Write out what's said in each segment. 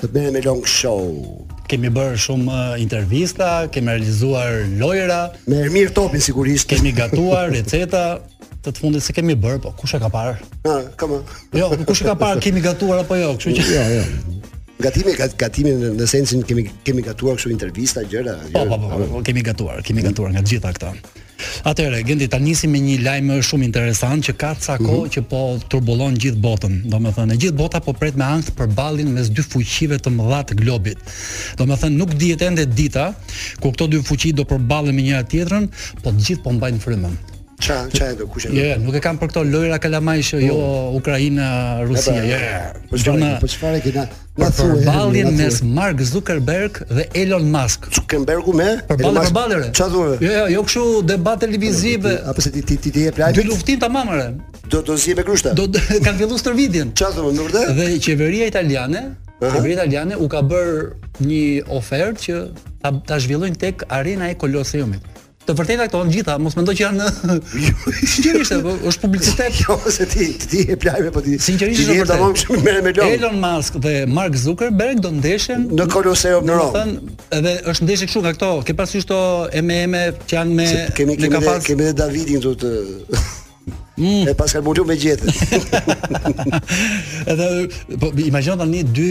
Të bëjmë me long show. Kemi bërë shumë uh, intervista, kemi realizuar lojëra. Me Ermir Topin sigurisht. Kemi gatuar receta kohët e fundit s'e kemi bërë, po kush e ka parë? Ha, kama. Jo, kush e ka parë, kemi gatuar apo jo, kështu që. Jo, jo. Gatimi, gat, gatimi në, në sensin kemi kemi gatuar kështu intervista, gjëra. Po, po, po, po, po, kemi gatuar, kemi gatuar nga të gjitha këto. Atëherë, Genti, ta nisim me një lajm shumë interesant që ka ca kohë mm -hmm. që po turbullon gjithë botën. Domethënë, e gjithë bota po pret me ankth përballjen mes dy fuqive të mëdha të globit. Domethënë, nuk dihet ende dita kur këto dy fuqi do përballen me njëra tjetrën, po të gjithë po mbajnë frymën. Ça, ça e do kush e do? Jo, nuk e kam për këto lojra kalamajsh, jo po. Ukraina, Rusia. Jo. Po çfarë? Po çfarë që na Për përballjen mes Mark Zuckerberg dhe Elon Musk. Zuckerbergu me? Ballë për ballë. Çfarë thua? Jo, jo, jo kështu debate televizive. A po se ti ti ti jep lajm. Dyluftim tamam ore. Do do zihen me grushta. Do kanë filluar stërvitjen. Çfarë thua, në vërtetë? Dhe qeveria italiane, qeveria italiane u ka bër një ofertë që ta, ta zhvillojnë tek arena e Kolosseumit. Të vërteta këto të gjitha, mos mendo që janë sinqerisht, po është publicitet. Jo, se ti ti jep lajme po ti. Sinqerisht është vërtet. Ti shumë merr me lom. Elon Musk dhe Mark Zuckerberg do ndeshen në Koloseum në Romë. Thënë edhe është ndeshje kështu nga këto, ke parasysh këto MMA që janë me se kemi me kemi, kemi, kemi dhe Davidin këtu të Mm. E paska mulu me gjethe. Edhe po imagjino tani dy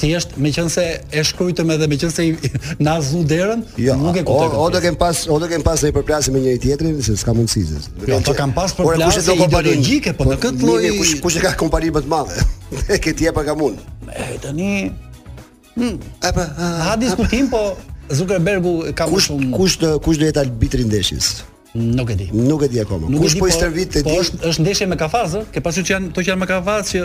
thjesht meqense e shkrujtëm edhe meqense na zu derën, jo, nuk e kuptoj. O, o do ken pas, o do ken pas një përplasje me njëri tjetrin se s'ka mundësi se. Jo, po kanë pas përplasje do ideologjike, po në këtë po, lloj kush kush e ka kompani më të madhe? E ke ti apo e kam unë? E tani. Hmm, apo ha diskutim po Zuckerbergu ka më shumë. Kush do kush do jetë arbitri i ndeshjes? Nuk e di. Nuk e di akoma. Nuk kush po i po- stërvit të dy? Po është është ndeshje me kafazë, ke parasysh që janë ato që janë me kafazë që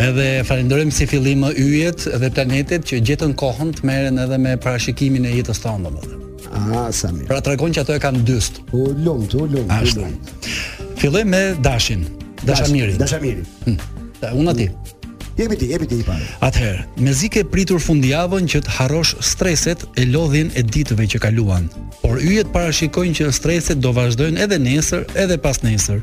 Edhe falenderojmë si fillim yjet dhe planetet që gjetën kohën të merren edhe me parashikimin e jetës tonë domethënë. Ah, sa mirë. Pra tregon që ato e kanë dyst. U lumtë, u lumtë. Ashtu. Fillojmë me Dashin. Dashamiri. Dashamiri. Hm. Ta unë aty. Jepi ti, jepi ti i parë. Atëherë, mezi ke pritur fundjavën që të harrosh streset e lodhjen e ditëve që kaluan. Por yjet parashikojnë që streset do vazhdojnë edhe nesër, edhe pas nesër.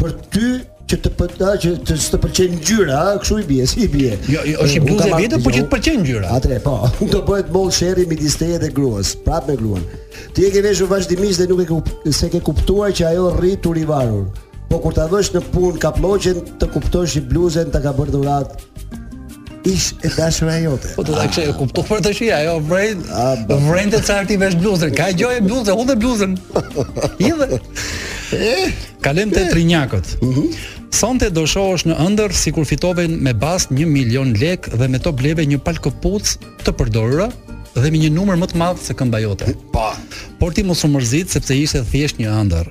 për ty që të po të që të të pëlqen ngjyra, a kshu i bie, si i bie. Jo, jo, është një bluzë e vjetër, por që të pëlqen ngjyra. Atëherë po, do bëhet mollë sherri midis teje dhe gruas, prap me gruan. Ti e ke veshur vazhdimisht dhe nuk e ke s'e ke kuptuar që ajo rri turivarur. Po kur ta vësh në punë kaploqen të kuptosh që bluzën ta ka bërë dhurat Ish e dashura jote. Po do ta kishe kuptu për të shija, ajo vrej. Vrej të çarti vesh bluzën. Ka gjë e bluzë, u dhe bluzën. I dhe. Eh, kalojmë te trinjakët. Mhm. Sonte do shohësh në ëndërr sikur fitove me bast 1 milion lek dhe me to bleve një palë këpucë të përdorura dhe me një numër më të madh se këmba jote. Po. Por ti mos u mërzit sepse ishte thjesht një ëndërr.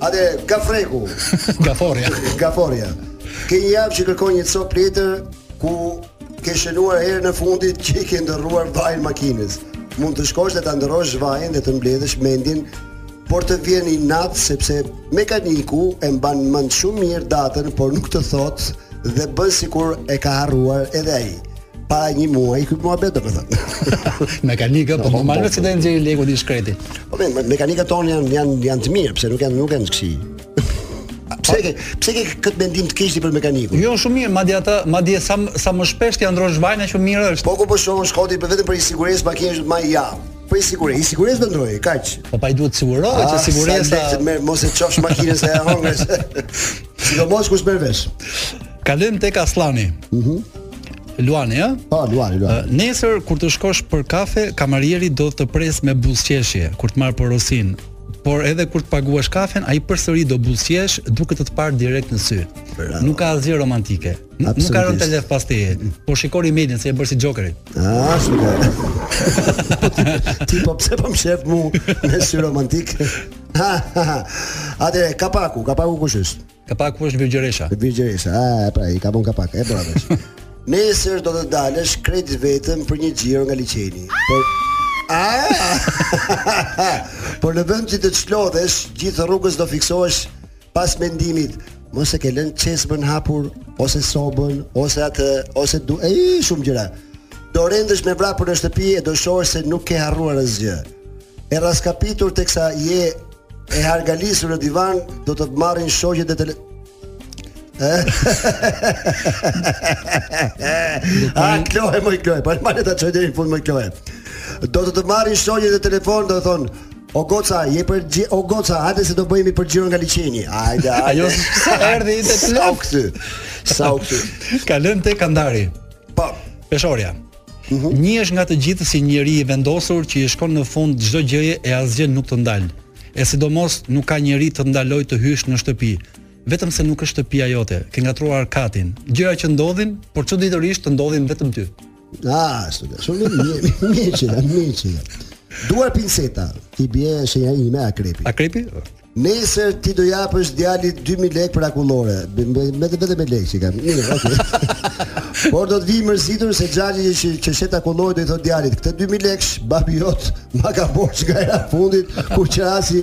Atë, gafreku. Gaforrja. Gaforrja. Ke një javë që kërkon një copë letër ku ke shënuar herën e fundit që i ke ndërruar vajin makinës. Mund të shkosh dhe ta ndërrosh vajin dhe të mbledhësh mendjen, por të vjen inat sepse mekaniku e mban mend shumë mirë datën, por nuk të thotë dhe bën sikur e ka harruar edhe ai para një muaj ky muhabet do të thotë. Mekanika po normal nëse do të nxjerrin lekun i shkreti. Po mekanikët tanë janë janë janë të mirë, pse nuk janë nuk janë kësi. Pse ke pse ke këtë mendim të keq për mekanikun? Jo shumë mirë, madje ata madje sa sa më shpesh t'i ndrrosh vajin aq mirë është. Po ku po shohun shkoti për vetëm për sigurinë makinës më i javë. Për sigurisë, i sigurisë do ndrrojë, kaq. Po pa i duhet sigurohet që ah, sigurisë. Mos e çofsh makinën se e hongre. Sidomos kush merr vesh. Kalojmë tek Asllani. Mhm. Mm Luani, ë? Po, Luani, Luani. Nesër kur të shkosh për kafe, kamarieri do të presë me buzëqeshje kur të marrë porosinë. Por edhe kur të paguash kafen, ai përsëri do buzëqeshë duke të të parë direkt në sy. Bravo. Nuk ka asgjë romantike. Nuk, nuk ka rënë telef pas teje. Po shikoni median se je bërë si Jokeri. Ah, ashtu ka. ti po pse po më shef mu me sy romantik? Atë kapaku, kapaku kush është? Kapaku është Virgjëresha. Virgjëresha. Ah, pra, i ka bon kapak. E bëra tash. Nesër do të dalësh krejt vetëm për një xhiro nga liqeni. Por Ah! Por në vend që të çlodhesh, gjithë rrugës do fiksohesh pas mendimit mos e ke lënë çesmën hapur ose sobën ose atë ose du e shumë gjëra. Do rendësh me vrap për në shtëpi e do shohësh se nuk ke harruar asgjë. E rraskapitur teksa je e hargalisur në divan, do të të marrin shoqet e të A, klohe, moj klohe, pa shmane të qoj dhe një fund, moj klohe. Do të të marrin shoqet në telefon, do të thonë, O goca, je për gje... o goca, hajde se do bëhemi për xhiro nga liqeni. Hajde, hajde. Jo, sa erdhi i të Sa u plot. kthy. Sa u kthy. Kalojmë te kandari. Po. Peshorja. Mhm. Njihesh nga të gjithë si njeri i vendosur që i shkon në fund çdo gjëje e asgjë nuk të ndal. E sidomos nuk ka njeri të ndalojë të hysh në shtëpi. Vetëm se nuk është shtëpia jote, ke ngatërruar katin. Gjëra që ndodhin, por çuditërisht të ndodhin vetëm ty. Ah, super. Shumë mirë, mirë që janë, mirë që janë. Duar pinceta, ti bie shenja ime akrepi. Akrepi? Nesër ti do i japësh djalit 2000 lekë për akullore, me me me vetëm me lekë që kam. Mirë, okay. Por do të vi mërzitur se gjali që që shet akullore do i thotë djalit, këtë 2000 lekësh babi jot ma ka borxh nga hera e fundit kur qerasi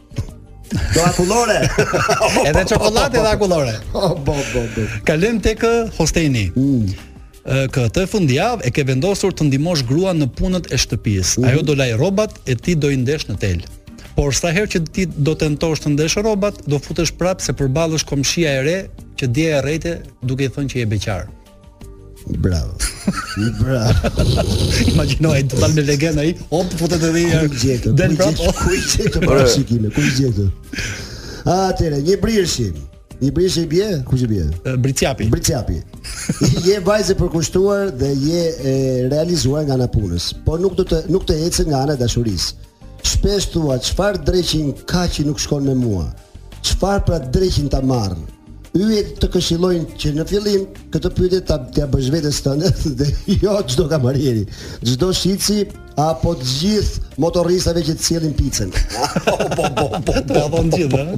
Do akullore. Edhe çokoladë edhe akullore. Oh, bo bo bo. Kalojm tek Hosteni. Mm. Këtë fundjavë e ke vendosur të ndihmosh gruan në punët e shtëpisë. Mm. Ajo do laj rrobat e ti do i ndesh në tel. Por sa herë që ti do tentosh të ndesh rrobat, do futesh prapë se përballë është komshia e re që dje e rrejte duke i thënë që je beqar. Bravo. I bravo. Imagjino ai total me legen ai, hop futet edhe një herë. Del prapë. Po. Ku i gjetë pra shikime? Ku i gjetë? Atëre, një bricjap. Një bricjap i bie? Ku i bie? Bricjapi. Bricjapi. je vajzë e përkushtuar dhe je e realizuar nga ana e punës, por nuk do të nuk të ecën nga ana e dashurisë. Shpesh thua çfarë dreqin ka që nuk shkon me mua. Çfarë pra dreqin ta marr? Yjet të këshillojnë që në fillim këtë pyetje ta t'ia bësh vetes tënde dhe jo çdo kamarieri, çdo shitësi apo të gjithë motorristave që të sjellin picën. Po po po po. Ta von gjithë, ha?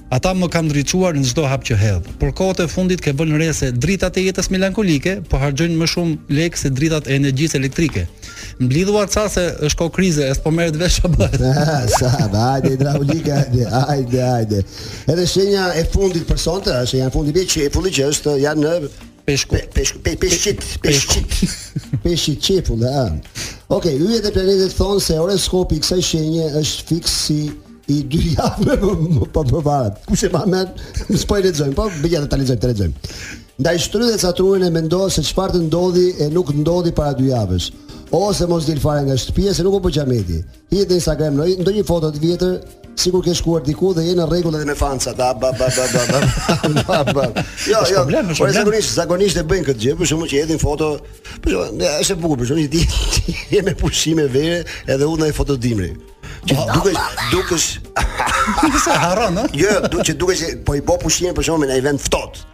Ata më kanë ndriçuar në çdo hap që hedh. Por kohët e fundit ke vënë re se dritat e jetës melankolike po harxhojnë më shumë lekë se dritat e energjisë elektrike. Mblidh ua ca se është kohë krize, e s'po merret vesh ç'a bëhet. Sa, hajde hidraulika, hajde, hajde, hajde. Edhe shenja e fundit për sonte, shenja e fundit që e fundit që është janë në Peshku. Peshku, pe, peshqit, peshqit. Peshqit qepull, a. Okej, okay, yjet e planetet thonë se horoskopi i kësaj shenje është fiks si i dy javëve më më pa më parët. Kush e mban mend? S'po e lexojmë, po hajt ta lexojmë, ta lexojmë. Ndaj shtrydhe ca trurin e mendo se çfarë të ndodhi e nuk ndodhi para dy javësh. Ose mos dil fare nga shtëpia se nuk u bë qameti. Hidh te Instagrami ndonjë foto të vjetër, sikur ke shkuar diku dhe je në rregull edhe me fansat. A ba ba ba ba. ba, ba. Jo, jo. Problem, është problem. Zakonisht, zakonisht e bëjnë këtë gjë, për shembull që hedhin foto. Për shembull, është e bukur, për shembull që ti je me pushime vere edhe hudh naj foto dimri. Që oh, dukesh, oh, dukesh. Ti sa harron, ëh? Jo, dukesh, dukesh po i bë pushimet për shembull në një vend të ftohtë.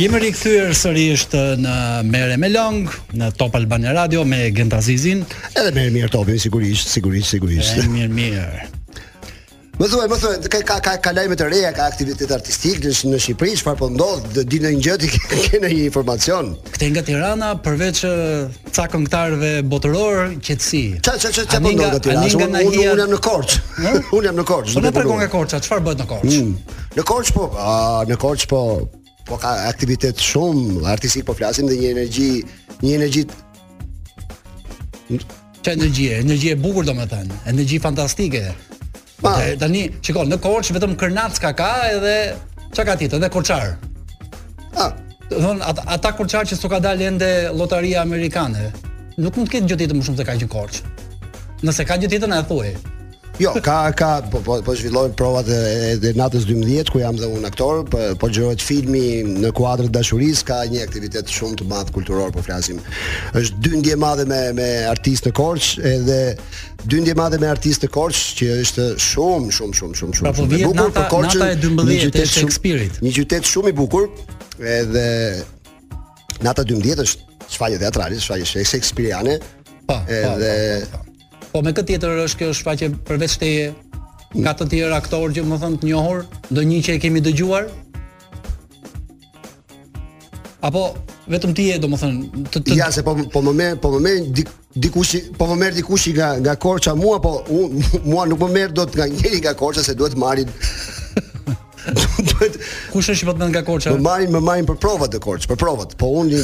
Jemi rikthyer sërish në Mere me Lëng, në Top Albania Radio me Gent Azizin. Edhe me Ermir Topin sigurisht, sigurisht, sigurisht. Ermir mirë. Më thuaj, më thuaj, ka ka ka, ka lajme të reja, ka aktivitet artistik në, në Shqipëri, çfarë po ndodh, do dish një gjë ti ke një informacion. Këtej nga Tirana përveç ca këngëtarëve botëror qetësi. Ça ça ça ça po ndodh aty? Unë jam në Korçë. Unë jam në Korçë. Po na tregon nga Korça, çfarë bëhet në Korçë? Mm. Në Korçë po, a, në Korçë po po ka aktivitet shumë artistik po flasim dhe një energji, një energji Çfarë energji, energji e bukur domethënë, energji fantastike. Pa, dhe, tani, shiko, në Korçë vetëm kërnacka ka edhe çka ka tjetër, edhe korçar. Ah, don ata, ata korçar që s'u ka dalë ende lotaria amerikane. Nuk mund të ketë gjë tjetër më shumë se kaq Korçë. Nëse ka gjë tjetër na e thuaj. Jo, ka ka po po, po zhvillohen provat e, e, e natës 12 ku jam dhe unë aktor, po po xhirohet filmi në kuadër të dashurisë, ka një aktivitet shumë të madh kulturor po flasim. Është dyndje e madhe me artistë në Korçë, edhe dyndje e madhe me artistë në Korçë që është shumë shumë shumë shumë shumë. Pra po shumë më vjen bukur nata- për Korçën, nata e 12 një qytet e shumë- Shakespeare-it. Një qytet shumë i bukur, edhe nata 12 është shfaqje teatrale, shfaqje shek- shekspiriane. Po, po, Edhe Po me kë tjetër është kjo shfaqje përveç teje ka të tjerë aktorë që domethënë të njohur, ndonjë që e kemi dëgjuar? Apo vetëm ti je domethënë të, të Ja se po po më merr, po më merr dik, dikush, po më merr dikush nga nga Korça mua, po u, mua nuk më merr dot nga njëri nga Korça se duhet të marrin Duhet kush është i patmend nga Korça? Më marrin, më marrin për provat në Korçë, për provat. Po unë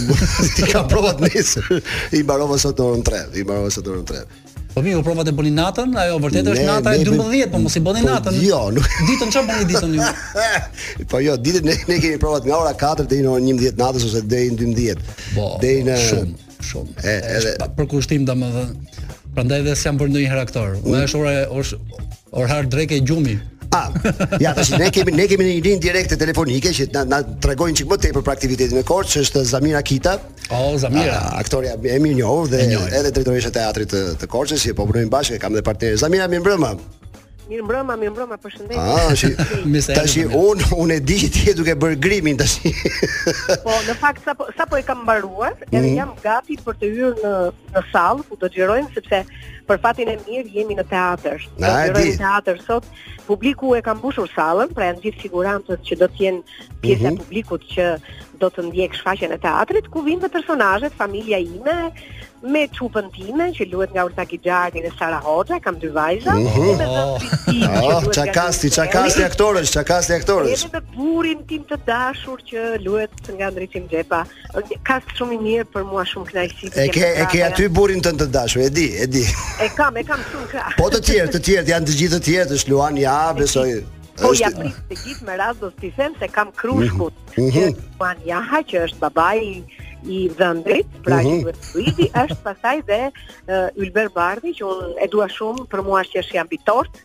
ti kam provat nesër. I mbarova sot orën 3, i mbarova sot orën 3. Po mirë, provat i bëni natën, ajo vërtet është nata e 12, po mos i bëni po, natën. Jo, nuk ditën çfarë bëni ditën ju? Po jo, ditën ne, ne kemi provat nga ora 4 deri në orën 11 të natës ose deri në 12. Po, deri në shumë. Shumë. E, edhe përkushtim domethënë. Prandaj dhe s'jam bërë ndonjëherë aktor. Unë është ora është orar dreke gjumi. A, ja tash ne kemi ne kemi një linjë direkte telefonike që na na tregon një çik më tepër për aktivitetin në Korçë, është Zamira Kita. Oh, Zamira. A, aktorja e mirënjohur dhe edhe drejtoresha e teatrit të, të Korçës, që po punojmë bashkë, kam edhe partnere. Zamira, mirëmbrëma. Mirë mbrëma, mirë mbrëma, përshëndetje. Ah, si, tash unë unë e di që ti je duke bërë grimin tash. po, në fakt sapo sapo e kam mbaruar, edhe mm. jam gati për të hyrë në në sallë ku do të xhirojmë sepse për fatin e mirë jemi në teatër. Do xhirojmë në teatër sot publiku e ka mbushur sallën, pra janë të gjithë figurantët që do të jenë pjesë e mm -hmm. publikut që do të ndjekë shfaqjen e teatrit ku vijnë dhe personazhet, familja ime, me çupën time që luhet nga Olta Gixhari dhe Sara Hoxha, kam dy vajza. Uh -huh. Dhe oh. oh, ça kasti, ça kasti aktorësh, ça kasti aktorësh. Edhe me burrin tim të dashur që luhet nga Andri Çim Xhepa. Kast shumë i mirë për mua shumë kënaqësi. E ke e ke aty burrin tënd të dashur, e di, e di. E kam, e kam shumë krah. Po të tjerë, të tjerë janë të gjithë të tjerë, është Luan Ja, besoj. Po ja prit të gjithë me radhë do të them se kam krushkun. Mhm. mm -hmm. që Luan Jaha që është babai i dhëndrit, pra mm -hmm. Luigi është pastaj dhe uh, Ylber Bardhi që unë e dua shumë, për mua është Shën Jan Bitorti,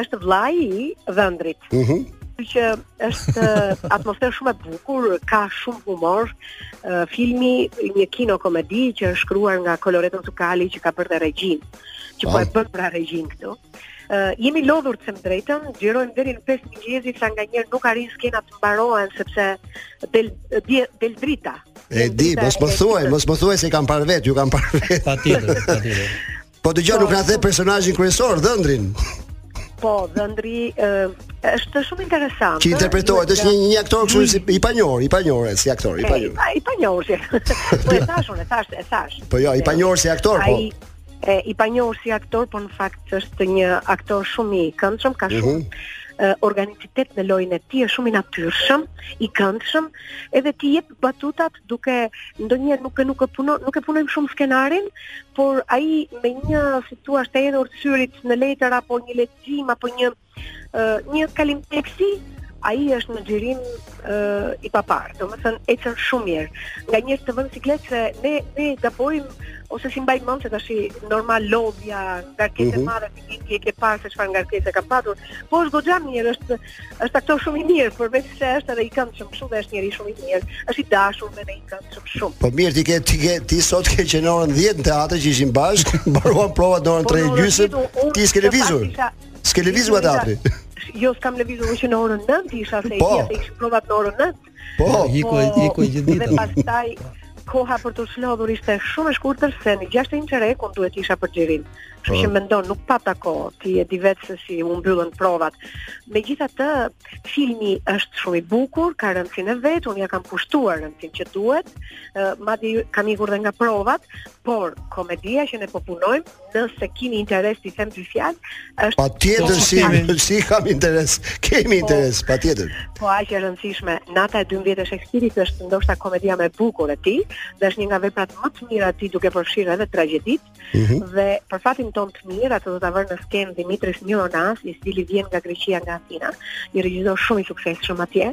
është vllai i dhëndrit. Mm -hmm që është atmosferë shumë e bukur, ka shumë humor. Uh, filmi një kino komedi që është shkruar nga Coloreto Zuccali që ka bërë dhe regjin, që po e bën pra regjin këtu. Uh, jemi lodhur të them drejtën, xhirojmë deri në 5 mëngjesit sa nga njëherë nuk arrijnë skenat të mbarohen sepse del del, del drita. E di, mos më thuaj, mos më thuaj se ju kam parë vetë, ju kam parë vetë. Patjetër, patjetër. Po dëgjoj nuk na the personazhin kryesor, dhëndrin. Po, dhëndri uh, është shumë interesant. Që interpretohet është një një aktor kështu si i panjohur, i panjohur si aktor, i panjohur. I panjohur. Po e thashë, e thashë, e thashë. Po jo, i panjohur si aktor, po. e i panjohur si aktor, por në fakt është një aktor shumë i këndshëm, ka shumë mm -hmm. Uh, organicitet në lojën e tij, është shumë i natyrshëm, i këndshëm, edhe t'i jep batutat duke ndonjëherë nuk e nuk e punon, nuk e punojmë shumë skenarin, por ai me një, si thua, të hedhur syrit në letër apo një lexim apo një një kalim teksi ai është në xhirim uh, i paparë, domethënë e qan shumë mirë. Nganjëherë të vë në siklet se ne, ne gabojmë, ose s'i mbajmë mend, se tashi normal lodhja, ngarkesë uh mhm. -huh. e madhe, siç e ke parë, se çfarë ngarkese ka patur, po është goxha mirë, është, është aktor shumë i mirë, përveç se është edhe i këndshëm shumë, dhe është njeri shumë i mirë, është i dashur me ne i këndshëm shumë. Po mirë, ti, ke, ti, ke, ti sot ke që në orën 10 në teatër që ishim bashkë, mbaruan provat në orën 3 po, gjysëm, ti s'ke lëvizur. S'ke lëvizur nga teatri. Jo, s'kam lëvizur që në orën 9 isha se po. i kisha provat në orën 9. Po, po iku iku gjithë ditën. Dhe pastaj koha për të shlodhur ishte shumë e shkurtër se në 6 e një çerek duhet të isha për xhirim. Kështu po. që mendon nuk pata kohë ti e di vetë se si u mbyllën provat. Megjithatë, filmi është shumë i bukur, ka rëndësinë e vet, unë ia kam kushtuar rëndësinë që duhet. Madje kam ikur dhe nga provat, por komedia që ne po punojmë Nëse keni interes t'i them dy fjalë, është Patjetër si si kam interes. Kemi po. interes, patjetër. Po aq e rëndësishme, nata e 12 e Shakespeare-it është ndoshta komedia më e bukur e tij, dhe është një nga veprat më të mira të tij duke përfshirë edhe tragjeditë. Mm -hmm. Dhe për fatin ton të mirë, atë do ta vërë në skenë Dimitris Mironas, i cili vjen nga Greqia, nga Athina, një regjisor shumë i suksesshëm atje.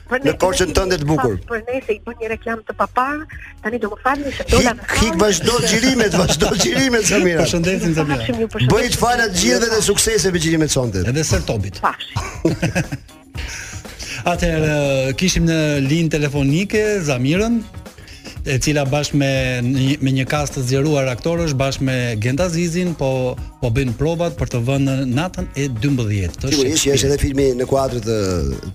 Në Korçën tënde të bukur. Për nesër i bën një reklamë të paparë, tani do më falni se do ta lë. Ik vazhdo xhirimet, vazhdo xhirimet Zamira. Përshëndetje Zamira. Bëji të fala të gjithëve dhe suksese me xhirimet sonte. Edhe nesër tobit. Paçim. Atëherë kishim në linjë telefonike Zamirën. e cila bashkë me me një kast të zgjeruar aktorësh bashkë me Gent Zizin po po bëjnë provat për të vënë natën e 12 të Shekspir. Sigurisht, është edhe filmi në kuadër të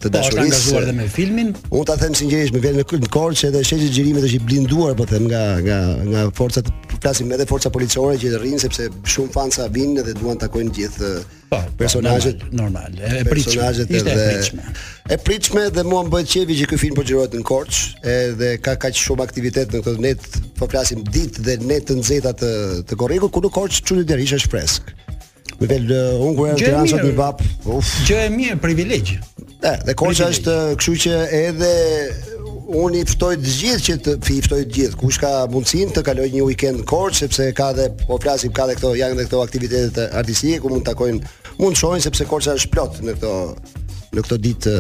të dashurisë. Po është angazhuar edhe me filmin. Unë ta them sinqerisht, më vjen në Korçë që edhe sheshxhirimet është i blinduar, po them nga nga nga forcat, flasim edhe forca policore që rrin sepse shumë fansa vinë dhe duan të takojnë gjithë Po, po, personazhet normal, e pritshme. Ishte e pritshme. E pritshme dhe mua më bëhet qefi që ky film po xhirohet në Korç, edhe ka kaq shumë aktivitet në këto net, po flasim ditë dhe net të nxehta të të korrikut, ku në Korç çuditërisht është fresk. Me vel uh, unë kur jam në Tiranë sot vap. Uf. Gjë e mirë, privilegj. E, dhe Korça është, kështu që edhe unë i ftoj të gjithë që të i ftoj të gjithë kush ka mundësinë të kalojë një weekend në Korçë sepse ka dhe po flasim ka dhe këto janë dhe këto aktivitete artistike ku mund të takojnë mund të shohin sepse Korça është plot në këto në këto ditë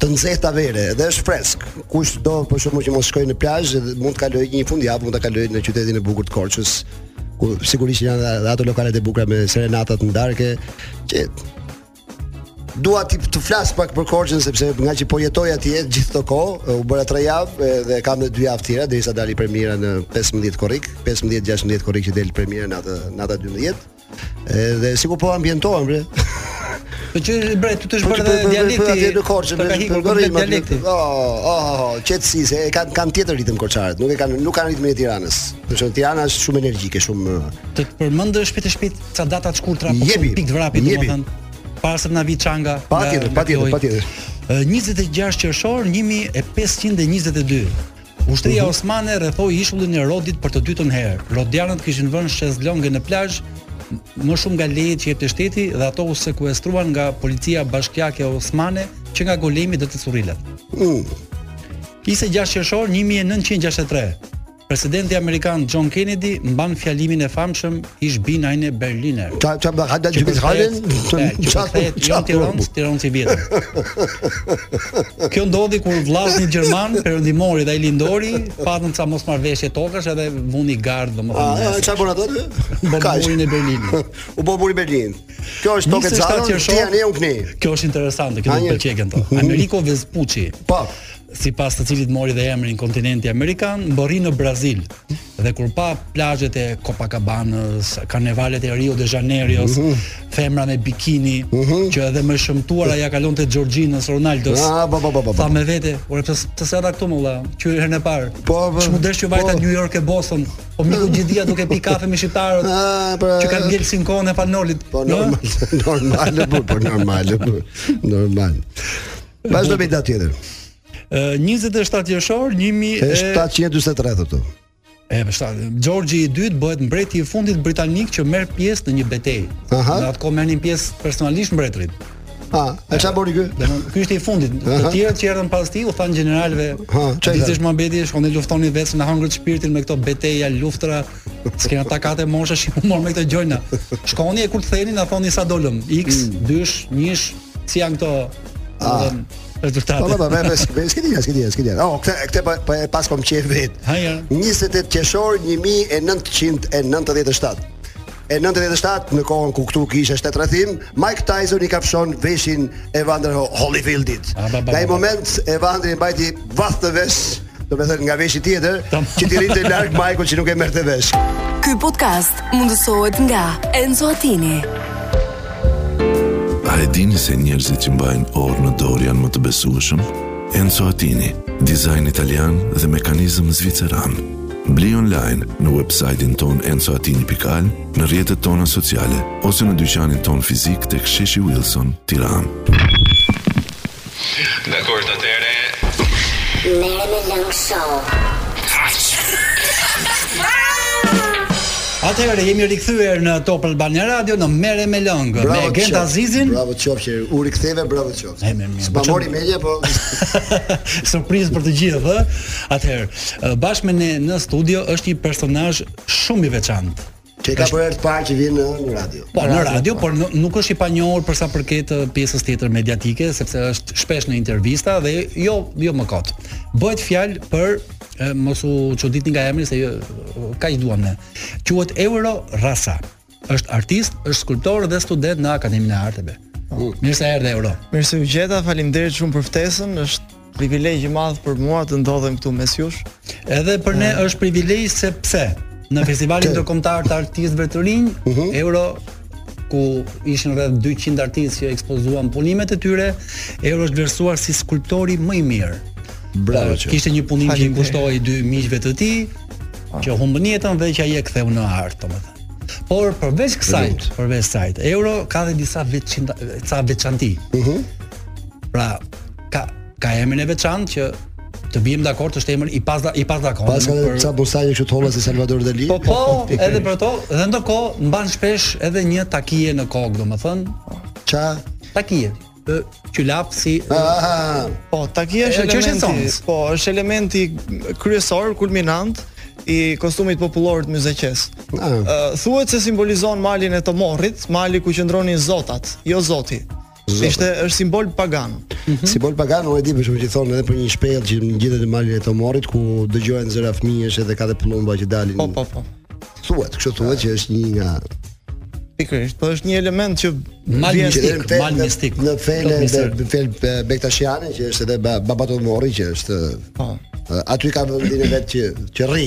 të nxehta vere dhe është fresk. Kush do për shembull që mos shkojë në plazh, mund të kalojë një fundjavë, mund ta kalojë në qytetin e bukur të Korçës, ku sigurisht janë ato lokalet e bukura me serenatat në darkë, që Dua t'ju flas pak për Korçën sepse nga që po jetoj atje gjithë këtë kohë, u bëra 3 javë dhe kam edhe 2 javë tjera derisa të dali premiera në 15 korrik, 15-16 korrik që del premiera Nata e Nata e 12. Edhe sikur po ambientohem bre. Po që bre të t'u bë dhe dialekti. Atje në Korçë me bëri me dialekti. Oh, oh, oh, qetësi se e kanë kanë tjetër ritëm korçarët, nuk e kanë nuk kanë ritmin e Tiranës. Për shembull Tirana është shumë energjike, shumë të përmendësh shpejt e shpejt Ca data të shkurtra, po shumë pikë të vrapit domethënë. Para se të na vi çanga. Patjetër, patjetër, patjetër. 26 qershor 1522. Ushtria uh -huh. osmane rrethoi ishullin e Rodit për të dytën herë. Rodianët kishin vënë shezlonge në plazh, më shumë nga lejet që jepte shteti dhe ato u sekuestruan nga policia bashkiake osmane që nga Golemi deri te Currilat. Uh. 26 qershor 1963. Presidenti amerikan John Kennedy mban fjalimin e famshëm Ich bin eine Berliner. Ta ta ba hada dy bizharin. Ta ta jo tirons, tirons i vjetër. Kjo ndodhi kur vllazni gjerman perëndimori dhe ai lindori patën ca mosmarrëveshje tokash edhe vuni gardh domethënë. Ah, çfarë bën ato? Bën murin e Berlinit. U bë muri i Berlinit. Kjo është tokë zaro, ti janë e ukni. Kjo është interesante, kjo do të pëlqejë këto. Ameriko Vespucci. Po. sipas të cilit mori dhe emrin kontinenti amerikan, mbërri në Brazil. Dhe kur pa plazhet e Copacabanës, karnevalet e Rio de Janeiro, mm -hmm. femra me bikini, mm -hmm. që edhe më e shëmtuara ia kalonte Georginës Ronaldos. Ah, po po po po. Tha me vete, "Ore pse s'zbrita këtu më vlla, që herën e parë." Po, po. Ç'm'u desh që vajta po. New York e Boston, po më iku gjithë dita duke pi kafe me shqiptarët. Ah, po. Që kanë ngel si n'kohën e Fan Nolit. Po normal, normal, po, po normal, po. Normal. Vazhdo me datë tjetër. 27 qershor 1743 thotë. E vështirë. George i dytë bëhet mbreti i fundit britanik që merr pjesë në një betejë. Në atë kohë merrnin pjesë personalisht mbretërit. Ha, e çfarë bëri ky? Ky ishte i fundit. Të tjerët që erdhën pas tij u thanë gjeneralëve, "Ha, çfarë ishte muhabeti? Shkoni luftoni vetë na hëngrët shpirtin me këto beteja, luftra, s'kena takat e moshash, u mor me këto gjojna. Shkoni e kur të ktheheni na thoni sa dolëm. X, mm. dysh, njësh, si janë këto Ah. Rezultate. Po po, vetë vetë vetë skedi, skedi, skedi. Oh, këtë këtë po po e pas kam qejf vetë. Ha ja. 28 qershor 1997. E 97 në kohën ku këtu kishte shtetrrethim, Mike Tyson i kafshon veshin Evander Ho- Holyfieldit. Ah, ba, ba, Nga ai ba, ba. moment Evandri mbajti vath te veshi Do me thënë nga veshi tjetër, që t'i rrinte larg Mike-u që nuk e merrte vesh. Ky podcast mundësohet nga Enzo Attini. A e dini se njerëzit që mbajnë orë në dorë janë më të besueshëm? Enzo Attini, dizajn italian dhe mekanizëm zviceran. Bli online në website-in tonë enzoattini.al, në rrjetet tona sociale, ose në dyqanin tonë fizik tek sheshi Wilson, Tiranë. Dakord atëherë. Merre me Lëng show. Atëherë jemi rikthyer në Top Albania Radio në Merre me Lëng me Bravo Gent qoftë. Azizin. Bravo qoftë që u riktheve, bravo qoftë. E, mirë, mirë. S'pa mori media, po Surprizë për të gjithë, ë. Atëherë, ë, bashkë me ne në studio është një personazh shumë i veçantë. Ti ke për herë të parë që vjen në në radio. Po në radio, por nuk është i panjohur për sa përket pjesës tjetër mediatike, sepse është shpesh në intervista dhe jo jo më kot. Bëhet fjalë për e, mos u çuditni nga emri se jo, kaq duam ne. Quhet Euro Rasa. Është artist, është skulptor dhe student në Akademinë e Arteve. Mirë se erdhe Euro. Mirë se ju gjeta, faleminderit shumë për ftesën. Është Privilegj i madh për mua të ndodhem këtu mes jush. Edhe për ne është privilegj sepse në Festivalin Ndërkombëtar të Artistëve të Rinj, uh mhm. -huh. Euro ku ishin rreth 200 artistë që ekspozuan punimet e tyre, Euro është vlerësuar si skulptori më i mirë. Bravo. Uh, kishte një punim që i kushtoi dy miqve të tij, ah. që humbën jetën dhe që ai e ktheu në art, domethënë. Por përveç kësaj, përveç kësaj, Euro ka dhe disa veçanti, ca veçanti. Uh mhm. -huh. Pra, ka ka emrin e veçantë që të biem dakord është emër i pa i pa, dakord. Pastaj ka për... ca bosajë kështu të holla si Salvador Dali. Po po, edhe për to, dhe ndërkohë mban shpesh edhe një takije në kokë, domethënë. Ça? Takije qylaf si Aha. po takija është elementi po është elementi kryesor kulminant i kostumit popullor të Myzeqesë. Ah. Ëh, uh, thuhet se simbolizon malin e Tomorrit, mali ku qëndronin zotat, jo zoti. Ishte është simbol pagan. Mm -hmm. Simbol pagan, unë e di për shkak që thonë edhe për një shpellë që ngjitet në malin e Tomorrit ku dëgjohen zëra fëmijësh edhe ka dhe pëllumba që dalin. Po po po. Thuhet, kështu thuhet që është një nga Pikërisht, po është një element që mal mistik, mal mistik. Në fele në fenë bektashiane që është edhe Baba Tomorri që është. Po. Aty ka vendin e vet që që rri.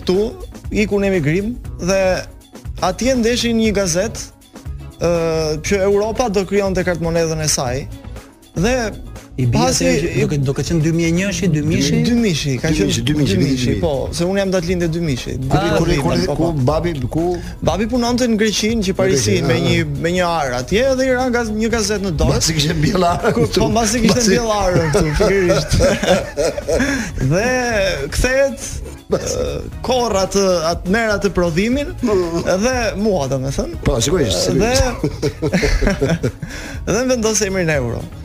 këtu ikur në emigrim dhe atje ndesh në një gazetë uh, që Europa do krijonte kartmonedhën e saj dhe i pasi i... duke duke qenë 2001-shi, 2000-shi, 2000-shi, ka qenë 2000-shi, 2000-shi, po, se un jam datëlindje 2000-shi. Ku ku ku babi ku Babi punonte në Greqi, në Qiparisi, me një me një arë atje dhe i ra gaz, një gazetë në dorë. Mbasi kishte mbjell arën. Po po mbasi kishte mbasi... mbjell arën këtu, pikërisht. dhe kthehet korr atë atë merr atë prodhimin dhe mua domethën. Po, sigurisht. Dhe dhe vendos emrin euro.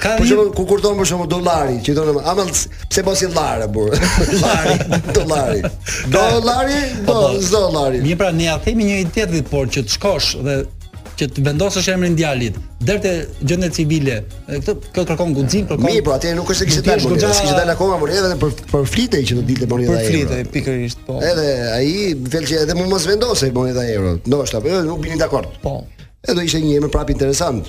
Ka për shembull kur kujton për shembull dollari, që thonë amal pse mos Dollar bur. Dollari, dollari. Dollari, po, po, po. dollari. Mirë po ne ja themi njëri-tjetrit, por që të shkosh dhe që të vendosësh emrin djalit deri te gjendja civile. Këtë këtë kërkon guxim, kërkon. Mirë, po atë nuk është se kishte dalë, goxha... kishte dalë akoma por edhe për përflitej që do dilte monedha euro. Përflitej pikërisht, po. Edhe ai del që edhe mund mos vendosej monedha euro. Ndoshta, po jo, nuk binin dakord. Po. Edhe ishte një emër prap interesant.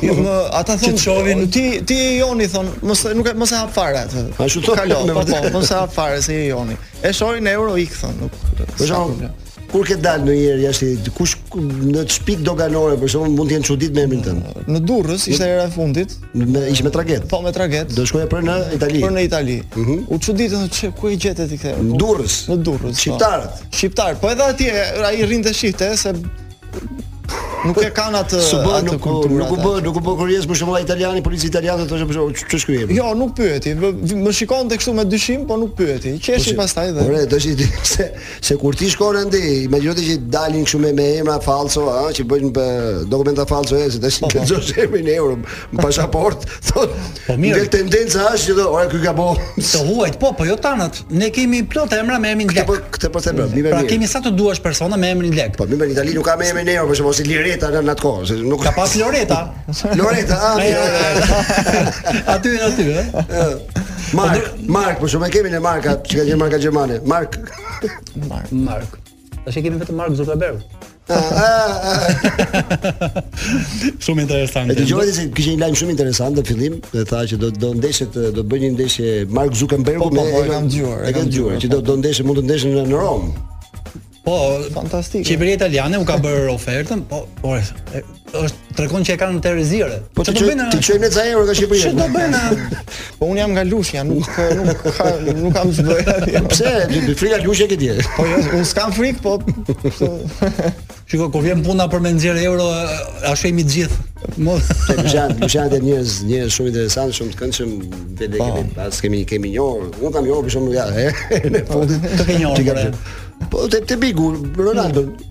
Jo, më ata thon që çovin ti ti je joni thon, mos nuk e mos e hap fare atë. Ashtu thon kalo, po po, mos e hap fare se je joni. E shohin euro ik thon, nuk. Për shembull, kur ke dalë ndonjëherë jashtë kështu në pikë doganore për shembull mund të jenë çudit me emrin tënd. Në Durrës ishte hera e fundit, me ishte me traget. Po me traget. Do shkoja për në Itali. Për në Itali. Mm -hmm. U çuditën se ku e gjete ti këtë. Në Durrës. Në Durrës. Po. Shqiptarët. Shqiptarët. Po edhe atje ai rrinte shihte se Nuk e kanë atë atë nuk kulturë. Nuk u bë, nuk u bë kurioz për shembull italiani, polici italian të thoshte për shembull ç'është ky emër. Jo, nuk pyeti. Më shikonte kështu me dyshim, po nuk pyeti. Qeshi po pastaj dhe. Ore, do të thotë se se kur ti shkon andej, imagjino ti që dalin kështu me me emra falso, ëh, që bëjnë dokumenta falso, se tash po, po. të dëgjosh emrin Euro në, pasaport, thotë Po mirë. Edhe tendenca është që ore ky gabon. Të huajt po, po jo tanët. Ne kemi plot emra me emrin Lek. Këtë po këtë po them pra, mirë. Pra kemi sa të duash persona me emrin Lek. Po mirë, në Itali nuk ka me emrin Euro, për shembull si Lireta në atë kohë, se nuk ka pas Loreta. Loreta, a ah, mirë. Aty e aty, ë. Mark, po Mark, për shembull kemi ne marka, që ka qenë marka gjermane. Mark. Mark. Mark. Tash e kemi vetëm Mark Zuckerberg. shumë interesante. E dëgjove se kishte një lajm shumë interesant në fillim, dhe tha që do do ndeshet do bëjë një ndeshje Mark Zuckerberg po, po, me po, e kam dëgjuar. E kam dëgjuar që do do ndeshet mund të ndeshen në Romë. Po, fantastike. Qeveria italiane u ka bërë ofertën, po, por është tregon që e kanë të rezervë. Po çfarë do bëjnë? T'i çojnë ca euro nga Shqipëria. Çfarë do bëjnë? Po un jam nga Lushnja, nuk nuk ka nuk kam ç'bëj. Pse? Ti frika Lushnja ke ti. Po jo, un s'kam frik, po Shiko, kur vjen puna për me nxjerr euro, ashtu jemi të gjithë. Mos. Jan, jan dhe njerëz, njerëz shumë interesantë, shumë të këndshëm, dhe ne po. kemi pas kemi kemi njohur. Unë kam njohur për shembull ja, e. Po të kemi njohur. Po te te bigu Ronaldo.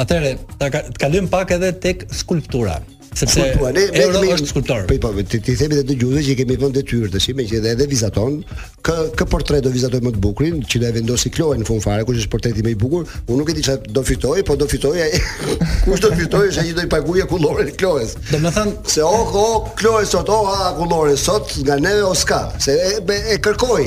Atëre, ta ka, të kalojmë pak edhe tek skulptura. Sepse skulptura, në, Euro me, është skulptor. Po, po, ti, t'i themi dhe dëgjuesve që i kemi vënë detyrë të ashme, që edhe, edhe vizaton, kë, kë portret do vizatoj më të bukurin, që do e vendosi Kloe në fund fare, kush është portreti më i bukur, unë nuk e di kush do fitoj, po do fitoj, e, kush do fitoj, është ai që do i paguje kulloren Kloes. Do me thënë... Se o, oh, o, oh, Kloe sot, o, oh, ha, kullore sot, nga neve o ska, se e, e, e kërkoj.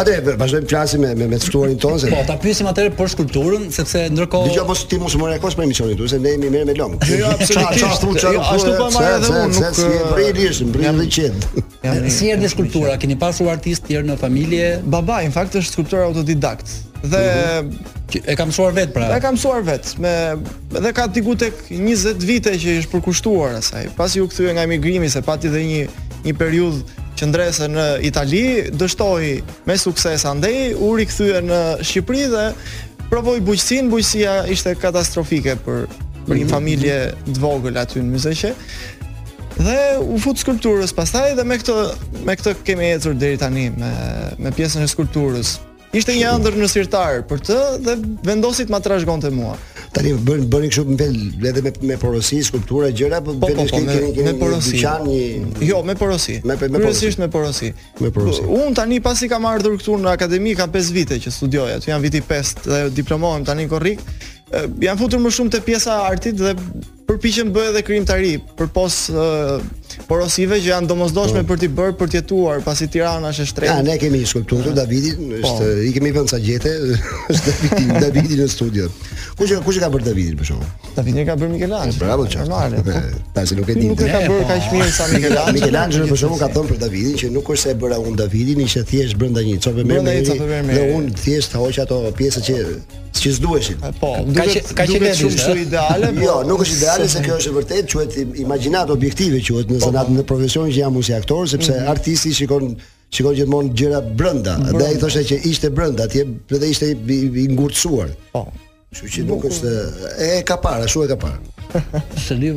Atë vazhdojmë të flasim me me të ftuarin tonë se Po, ta pyesim atëherë për skulpturën, sepse ndërkohë Dëgjo mos ti mos më rekosh për emisionin tu, se ne jemi merr me lom. Jo, jo absolutisht. Çfarë thonë çfarë? Jo, ashtu po marr edhe unë, nuk si e bëri lesh, bëri edhe qejf. Si erdhi skulptura? Keni pasur artistë tjerë në familje? Babai, në fakt është skulptor autodidakt. Dhe mhm. e ka mësuar vet pra. E ka mësuar vet po dhe ka diku tek 20 vite që i është përkushtuar asaj. Pasi u kthye nga emigrimi se pati dhe një një periudhë qëndrese në Itali, dështoi me sukses andej, u rikthye në Shqipëri dhe provoi bujqësinë, bujqësia ishte katastrofike për për një mhm. familje të vogël aty në Myzeqe. Dhe iu fut skulpturës pastaj dhe me këtë me këtë kemi ecur deri tani me me pjesën e skulpturës. Ishte një ëndërr në sirtar për të dhe vendosi të ma trashëgonte mua. Tani bën bëni kështu me edhe me me porosi, skulptura, gjëra, po, po, po, po me, me porosi. Dyqan, një... Jo, me porosi. Me me porosi. me porosi. Me porosi. Un tani pasi kam ardhur këtu në akademi kam 5 vite që studioj aty, jam viti 5 dhe diplomohem tani korrik. Jam futur më shumë te pjesa e artit dhe përpiqem të bëj edhe krijimtari përpos uh, porosive që janë domosdoshme po. për t'i bërë për të jetuar, pasi Tirana është e shtrenjtë. Ja, ne kemi një skulptur të Davidit, po. është i kemi vënë ca gjethe, është Davidi, Davidi në studio. Kush e kush e ka bërë Davidin për shembull? Davidin e ka bërë Michelangelo. Bravo, çfarë? Po. Tash nuk e di. Nuk e ka bërë kaq mirë sa Michelangelo. Michelangelo për shembull ka thënë për Davidin që nuk është se e bëra unë Davidin, ishte thjesht brenda një copë mermeri. Dhe unë thjesht hoqa ato pjesë që që s'duheshin. Po, duket ka qenë shumë shumë ideale. Po, jo, nuk është ideale se kjo është e vërtetë, quhet imagjinatë objektive quhet në po, zanat po. në profesionin që jam unë si aktor, sepse mhm. artisti shikon shikon gjithmonë gjëra brenda. Dhe ai thoshte që ishte brenda, atje edhe ishte i ngurtësuar. Po. Kështu që nuk është, e ka parë, ashtu e ka parë. Së liu.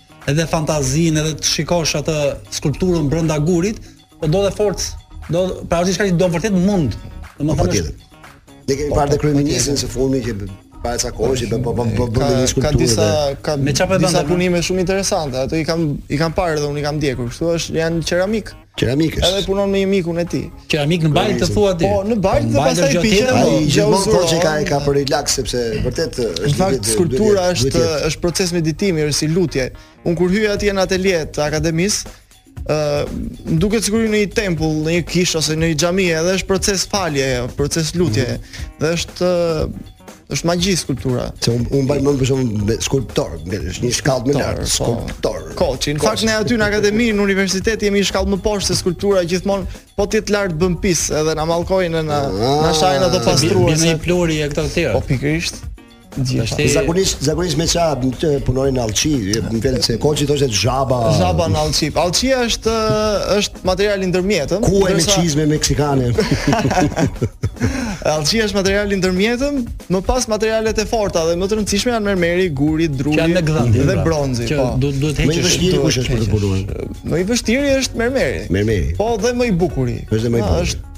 edhe fantazinë edhe të shikosh atë skulpturën brenda gurit, po do dhe forcë, do pra është diçka që do vërtet mund. Domethënë po, është Ne kemi po, parë dhe po, kryeministrin së fundmi që ka ca kohë që po po po bën një skulpturë. Ka disa ka me çfarë po disa punime shumë interesante. Ato i kam i kam parë dhe unë i kam ndjekur. Kështu është janë qeramikë. Qeramikë. Edhe punon me një mikun e tij. Qeramikë në baltë të thua ti. Po, në baltë dhe pastaj piqet. Ai gjithmonë thotë që e ka për relax sepse vërtet është në fakt skulptura është është proces meditimi, është si lutje. Un kur hyj atje në atelje të akademisë, ë më duket si hyj në një tempull, në një kishë ose në një xhami, edhe është proces falje, proces lutje. Mhm. Dhe është është magji skulptura. Se unë un mbaj mend për shembull skulptor, është një shkallë më lart, po. skulptor. Koçi, në fakt ne aty në akademi, në universitet jemi një shkallë më poshtë se skulptura gjithmonë, po të jetë lart bën pis, edhe na mallkojnë në na ah, shajnë ato pastrueset. Bën një pluhur e këto të tjera. Po pikërisht. Gjithashtu zakonisht zakonisht me ça punojnë në allçi, më vjen se Koçi thoshte Zhaba. Zhaba në allçi. Allçi është është material i ndërmjetëm. Ku e ndërsa... çizme meksikane? Allçi është material i ndërmjetëm, më pas materialet e forta dhe më të rëndësishme janë mermeri, guri, druri dhe pra. bronzi. Që po. duhet duhet të heqësh. Më i vështiri kush është për të punuar? Më i vështiri është mermeri. Mermeri. Po dhe më i bukuri. Është më i bukuri. Është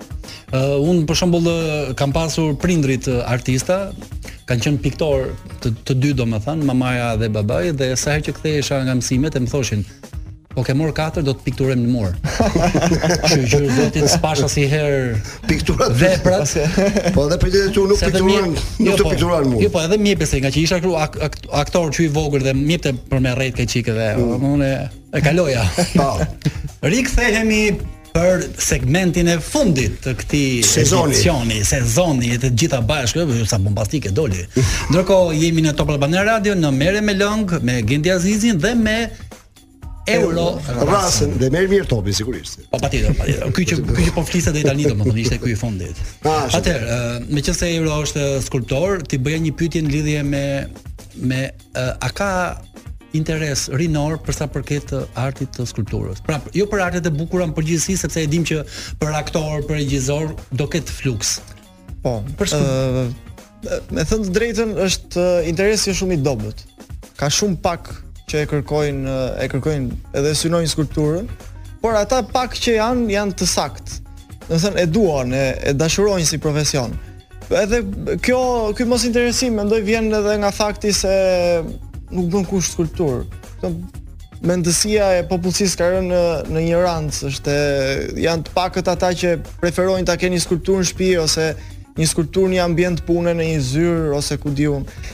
Uh, unë për shembull kam pasur prindërit artista, kanë qenë piktorë të, të dy domethënë, mamaja dhe babai dhe sa herë që kthehesha nga mësimet e më thoshin, Po ke marr katër do të pikturojmë në mur. Që që do të s'pashë asnjëherë pikturat veprat. Po edhe për ditë tu nuk pikturojmë, nuk jo, të po, pikturojmë në mur. Jo, po edhe m'jepej se nga që isha këtu aktor që i vogël dhe m'jepte për me rrejt një çikë. Mm. Unë e kaloja. Po. Rikthehemi për segmentin e fundit të këtij sezoni, edicioni, sezoni e të gjitha bashkë, sa bombastike doli. Ndërkohë jemi në Top Albania Radio në Mere me Long me Gendi Azizin dhe me Euro Rasën dhe merr mirë topin sigurisht. Po patjetër, patjetër. Ky që ky që po fliste deri tani domethënë ishte ky i fundit. Ah, Atëherë, meqenëse Euro është skulptor, t'i bëja një pyetje në lidhje me me a ka interes rinor për sa përket artit të skulpturës. Pra, jo për artet e bukura në përgjithësi, sepse e dim që për aktor, për regjisor do ketë fluks. Po, për skulpturë. Uh, me thënë të drejtën është interesi shumë i dobët. Ka shumë pak që e kërkojnë e kërkojnë edhe synojnë skulpturën, por ata pak që janë janë të saktë. Domethënë e duan, e, e dashurojnë si profesion. Edhe kjo, ky mos interesim mendoj vjen edhe nga fakti se nuk blen kush skulpturë. Kjo mendësia e popullsisë ka rënë në në një rancë, është janë të pakët ata që preferojnë ta kenë një skulpturë në shtëpi ose një skulpturë në një ambient pune në një zyrë ose ku di unë.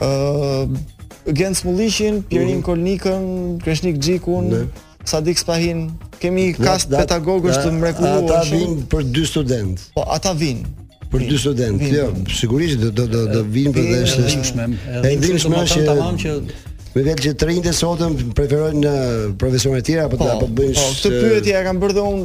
ë Genc Mulliqin, Pjerin Kolnikën, Kreshnik Xhikun, Ne. Sadik Spahin. Kemi kast Dat- pedagogësh të mrekullueshëm. Ata vijnë për dy studentë. Po ata vijnë. Për dy studentë. Vijnë, Jo, vijnë. sigurisht do do do, do vijnë për dhe është dhimbshme, e e dhimbshme domethënë është tamam që më vjen që të rinjtë e sotëm preferojnë ë, profesionet e tjera apo Po, apo bëjnë po, këtë sh- pyetje e kam bërë dhe unë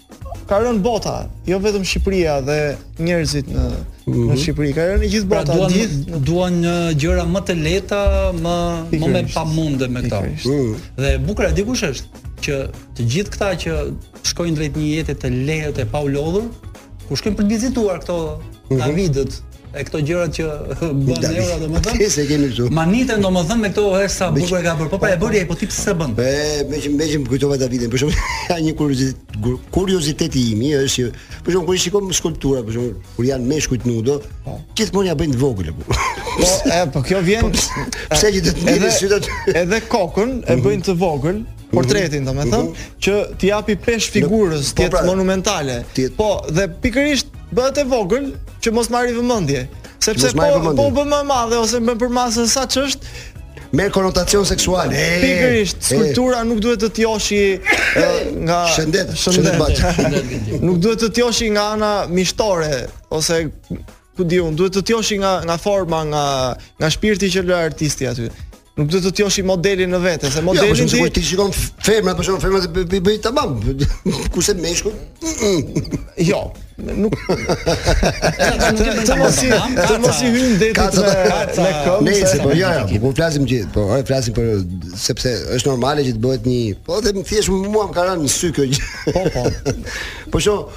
ka rënë bota, jo vetëm Shqipëria dhe njerëzit në mm -hmm. në mhm. Shqipëri, ka rënë gjithë pra bota, pra duan, gjithë duan gjëra më të lehta, më më me pamundë me këto. Mm. Dhe e bukur e diku është që të gjithë këta që shkojnë drejt një jete të lehtë e pa u lodhur, kur shkojnë për të vizituar këto mm -hmm. Davidët, e këto gjërat që bën euro domethënë. Ne s'e kemi këtu. Mahniten domethënë me këto e sa bukur e ka bërë. Po pra e bëri ai, po ti pse s'e bën? E meqë meqë kujtova Davidin, për shembull, ka një kuriozitet kurioziteti imi është që për shembull kur i shikoj skulptura, për shembull, kur janë meshkujt nudo, po. gjithmonë ia bëjnë të vogël apo. Po, e, po kjo vjen po, pse që të të marrë sytë. Edhe kokën e mhm. bëjnë të vogël, portretin, mhm. domethënë, mm -hmm. që t'i japi peshë figurës, po, pra, monumentale. Të jetë. Po, dhe pikërisht bëhet e vogël që mos marri vëmendje, sepse po u bë më e madhe ose më përmasën sa ç'është, me konotacion seksual. Pikërisht, skulptura nuk duhet të të joshi nga shëndet, shëndet baç. Nuk duhet të të joshi nga ana mishtore ose ku di unë, duhet të të joshi nga nga forma, nga nga shpirti që lë artisti aty. Nuk do të të joshi modeli në vetvete, se jo, modelin jo, ti... Jo, ti shikon femrat, për shembull femrat i bëj, bëj tamam, kurse meshku... Jo, nuk... Të mos i, të mos i hyjmë detit me, me këmbë... Ne, se po, ja, ja, po, po flasim që, po, oj, flasim për, sepse është normale që të bëhet një... Po, dhe më thjesht mua më ka rënë në sy kjo gjë. Po, po. Po shumë,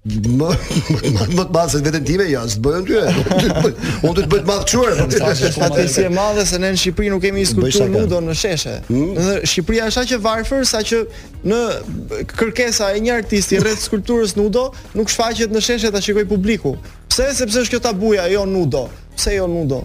Më më të madh se vetën time, jo, s'të bëjën ty. Unë do të bëj të zmadhuar. Fatkeqësi e madhe se ne në Shqipëri nuk kemi skulpturë nudo në sheshe. Hmm? Shqipëria është aq e varfër saqë në kërkesa e një artisti rreth skulpturës nudo nuk shfaqet në sheshe ta shikojë publiku. Pse? Sepse është kjo tabuja, jo nudo. Pse jo nudo?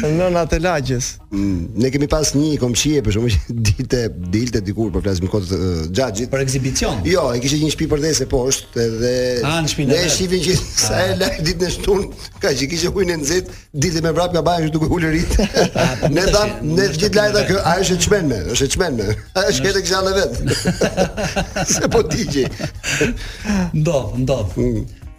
Nëna të lagjes. Mm, ne kemi pas një komshie për shkak që dilte dilte dikur po flas me kohë të xhaxhit. Për ekzibicion. Jo, e kishte një shtëpi përdhese poshtë edhe ah, në shpi. Ne shifin që sa e ah. la ditën e shtun, ka që kishte ujin në nxit, dilte me vrap nga banja që duke ulërit. Ah, po ne dam, ne gjithë lagja, a është çmen me, është çmen me. A është këtë kisha në vet. Se po digji. Ndodh, ndodh. Mm.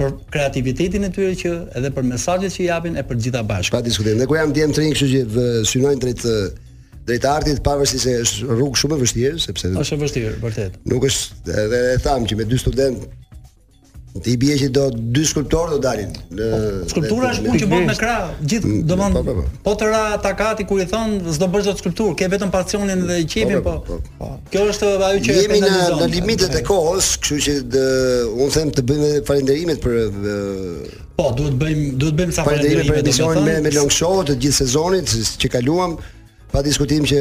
për kreativitetin e tyre që edhe për mesazhet që japin e për gjitha bashkë. Pa diskutim. Dhe kur janë djem të rinj, kështu që synojnë drejt drejt artit pavarësisht se është rrugë shumë e vështirë sepse është e vështirë vërtet. Nuk është edhe e tham që me dy student I bie që do dy skulptorë do dalin.. Në, skulptura është punë që bën me krah, gjithë mm, domon. Po, po, po. po të ra takati kur thonë s'do bësh dot skulpturë, ke vetëm pasionin dhe qepin po. po, po. po. Kjo është edhe ajo që e penalizon. Jemi në në limitet e kohës, kështu që dë, unë them të bëjmë edhe falënderimet për Po, duhet bëjmë duhet bëjmë ca falënderime për emisionin me me Long Show të gjithë sezonit që kaluam. Pa diskutim që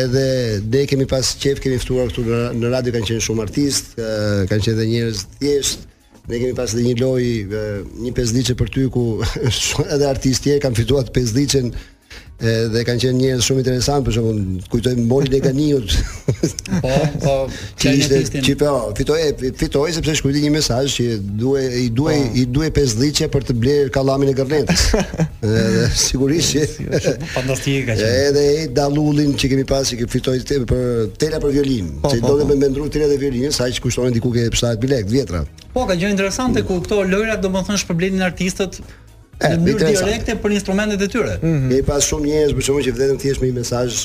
edhe ne kemi pas qef, kemi ftuar këtu në radio kanë qenë shumë artistë, kanë qenë edhe njerëz të thjeshtë. Ne kemi pas edhe një lojë, një pesdhiçe për ty ku edhe artistë tjerë kanë fituar pesdhiçen dhe kanë qenë njerëz shumë interesant, për shembull, kujtoj Molin e Ganiut. po, po, që ishte që po, fitoi, fitoi sepse shkruajti një mesazh që duhej i duhej po. i duhej pesdhiçe për të blerë kallamin e gërrnetës. Edhe sigurisht që Fantastike ka qenë. Edhe e dallullin që kemi pas që fitoi te, për tela për violin. Po, se po, do të po. me ndërru telat e violinës, sa që kushtonin diku ke 70 mij lek të vjetra. Po, ka qenë interesante kur këto lojërat domethënë shpërblenin artistët e, në mënyrë direkte për instrumentet e tyre. Mm -hmm. Kemi pas shumë njerëz për shkak që vërtet thjesht me një mesazh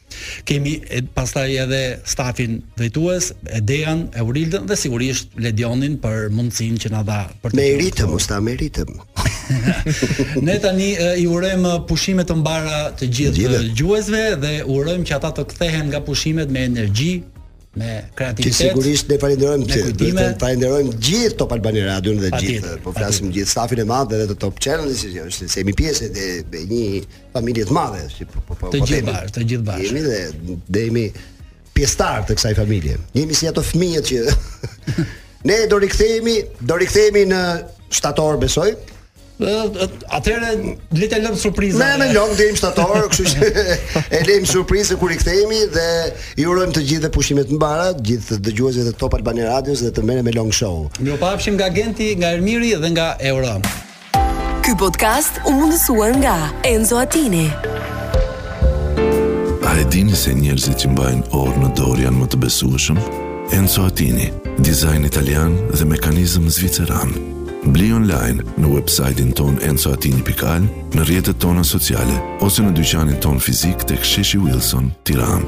Kemi pastaj edhe stafin drejtues, Edean, Eurildën dhe sigurisht Ledionin për mundësinë që na dha për të. Me ritëm, usta me ritëm. ne tani i urojmë pushime të mbara të gjithë dëgjuesve dhe urojmë që ata të kthehen nga pushimet me energji, me kreativitet. Ti sigurisht ne falenderojmë ty. Ne falenderojmë gjithë Top Albani Radio dhe gjithë, po flasim gjithë stafin e madh dhe të Top Channel, siç e thonë, se jemi pjesë e një familje të madhe, si po po po. Të po gjithë themi. bashkë, të gjithë bashkë. Jemi dhe dhe jemi pjesëtar të kësaj familje. Jemi si ato fëmijët që ne do rikthehemi, do rikthehemi në shtator besoj. Ë, ë, Atëherë le të lëmë surprizën. Me me long deri në shtator, kështu që e lejmë surprizën kur rikthehemi dhe i urojmë të gjithëve pushime të mbara, të gjithë dëgjuesve të Top Albani Radios dhe të merrem me long show. Mirupafshim nga Genti, nga Ermiri dhe nga Euro. Ky podcast u mundësua nga Enzo Attini. A e dini se njerëzit që mbajnë orë në dorë janë më të besueshëm? Enzo Attini, dizajn italian dhe mekanizëm zviceran. Bli online në website-in tonë enzoattini.al, në rrjetet tona sociale, ose në dyqanin tonë fizik tek sheshi Wilson, Tiranë.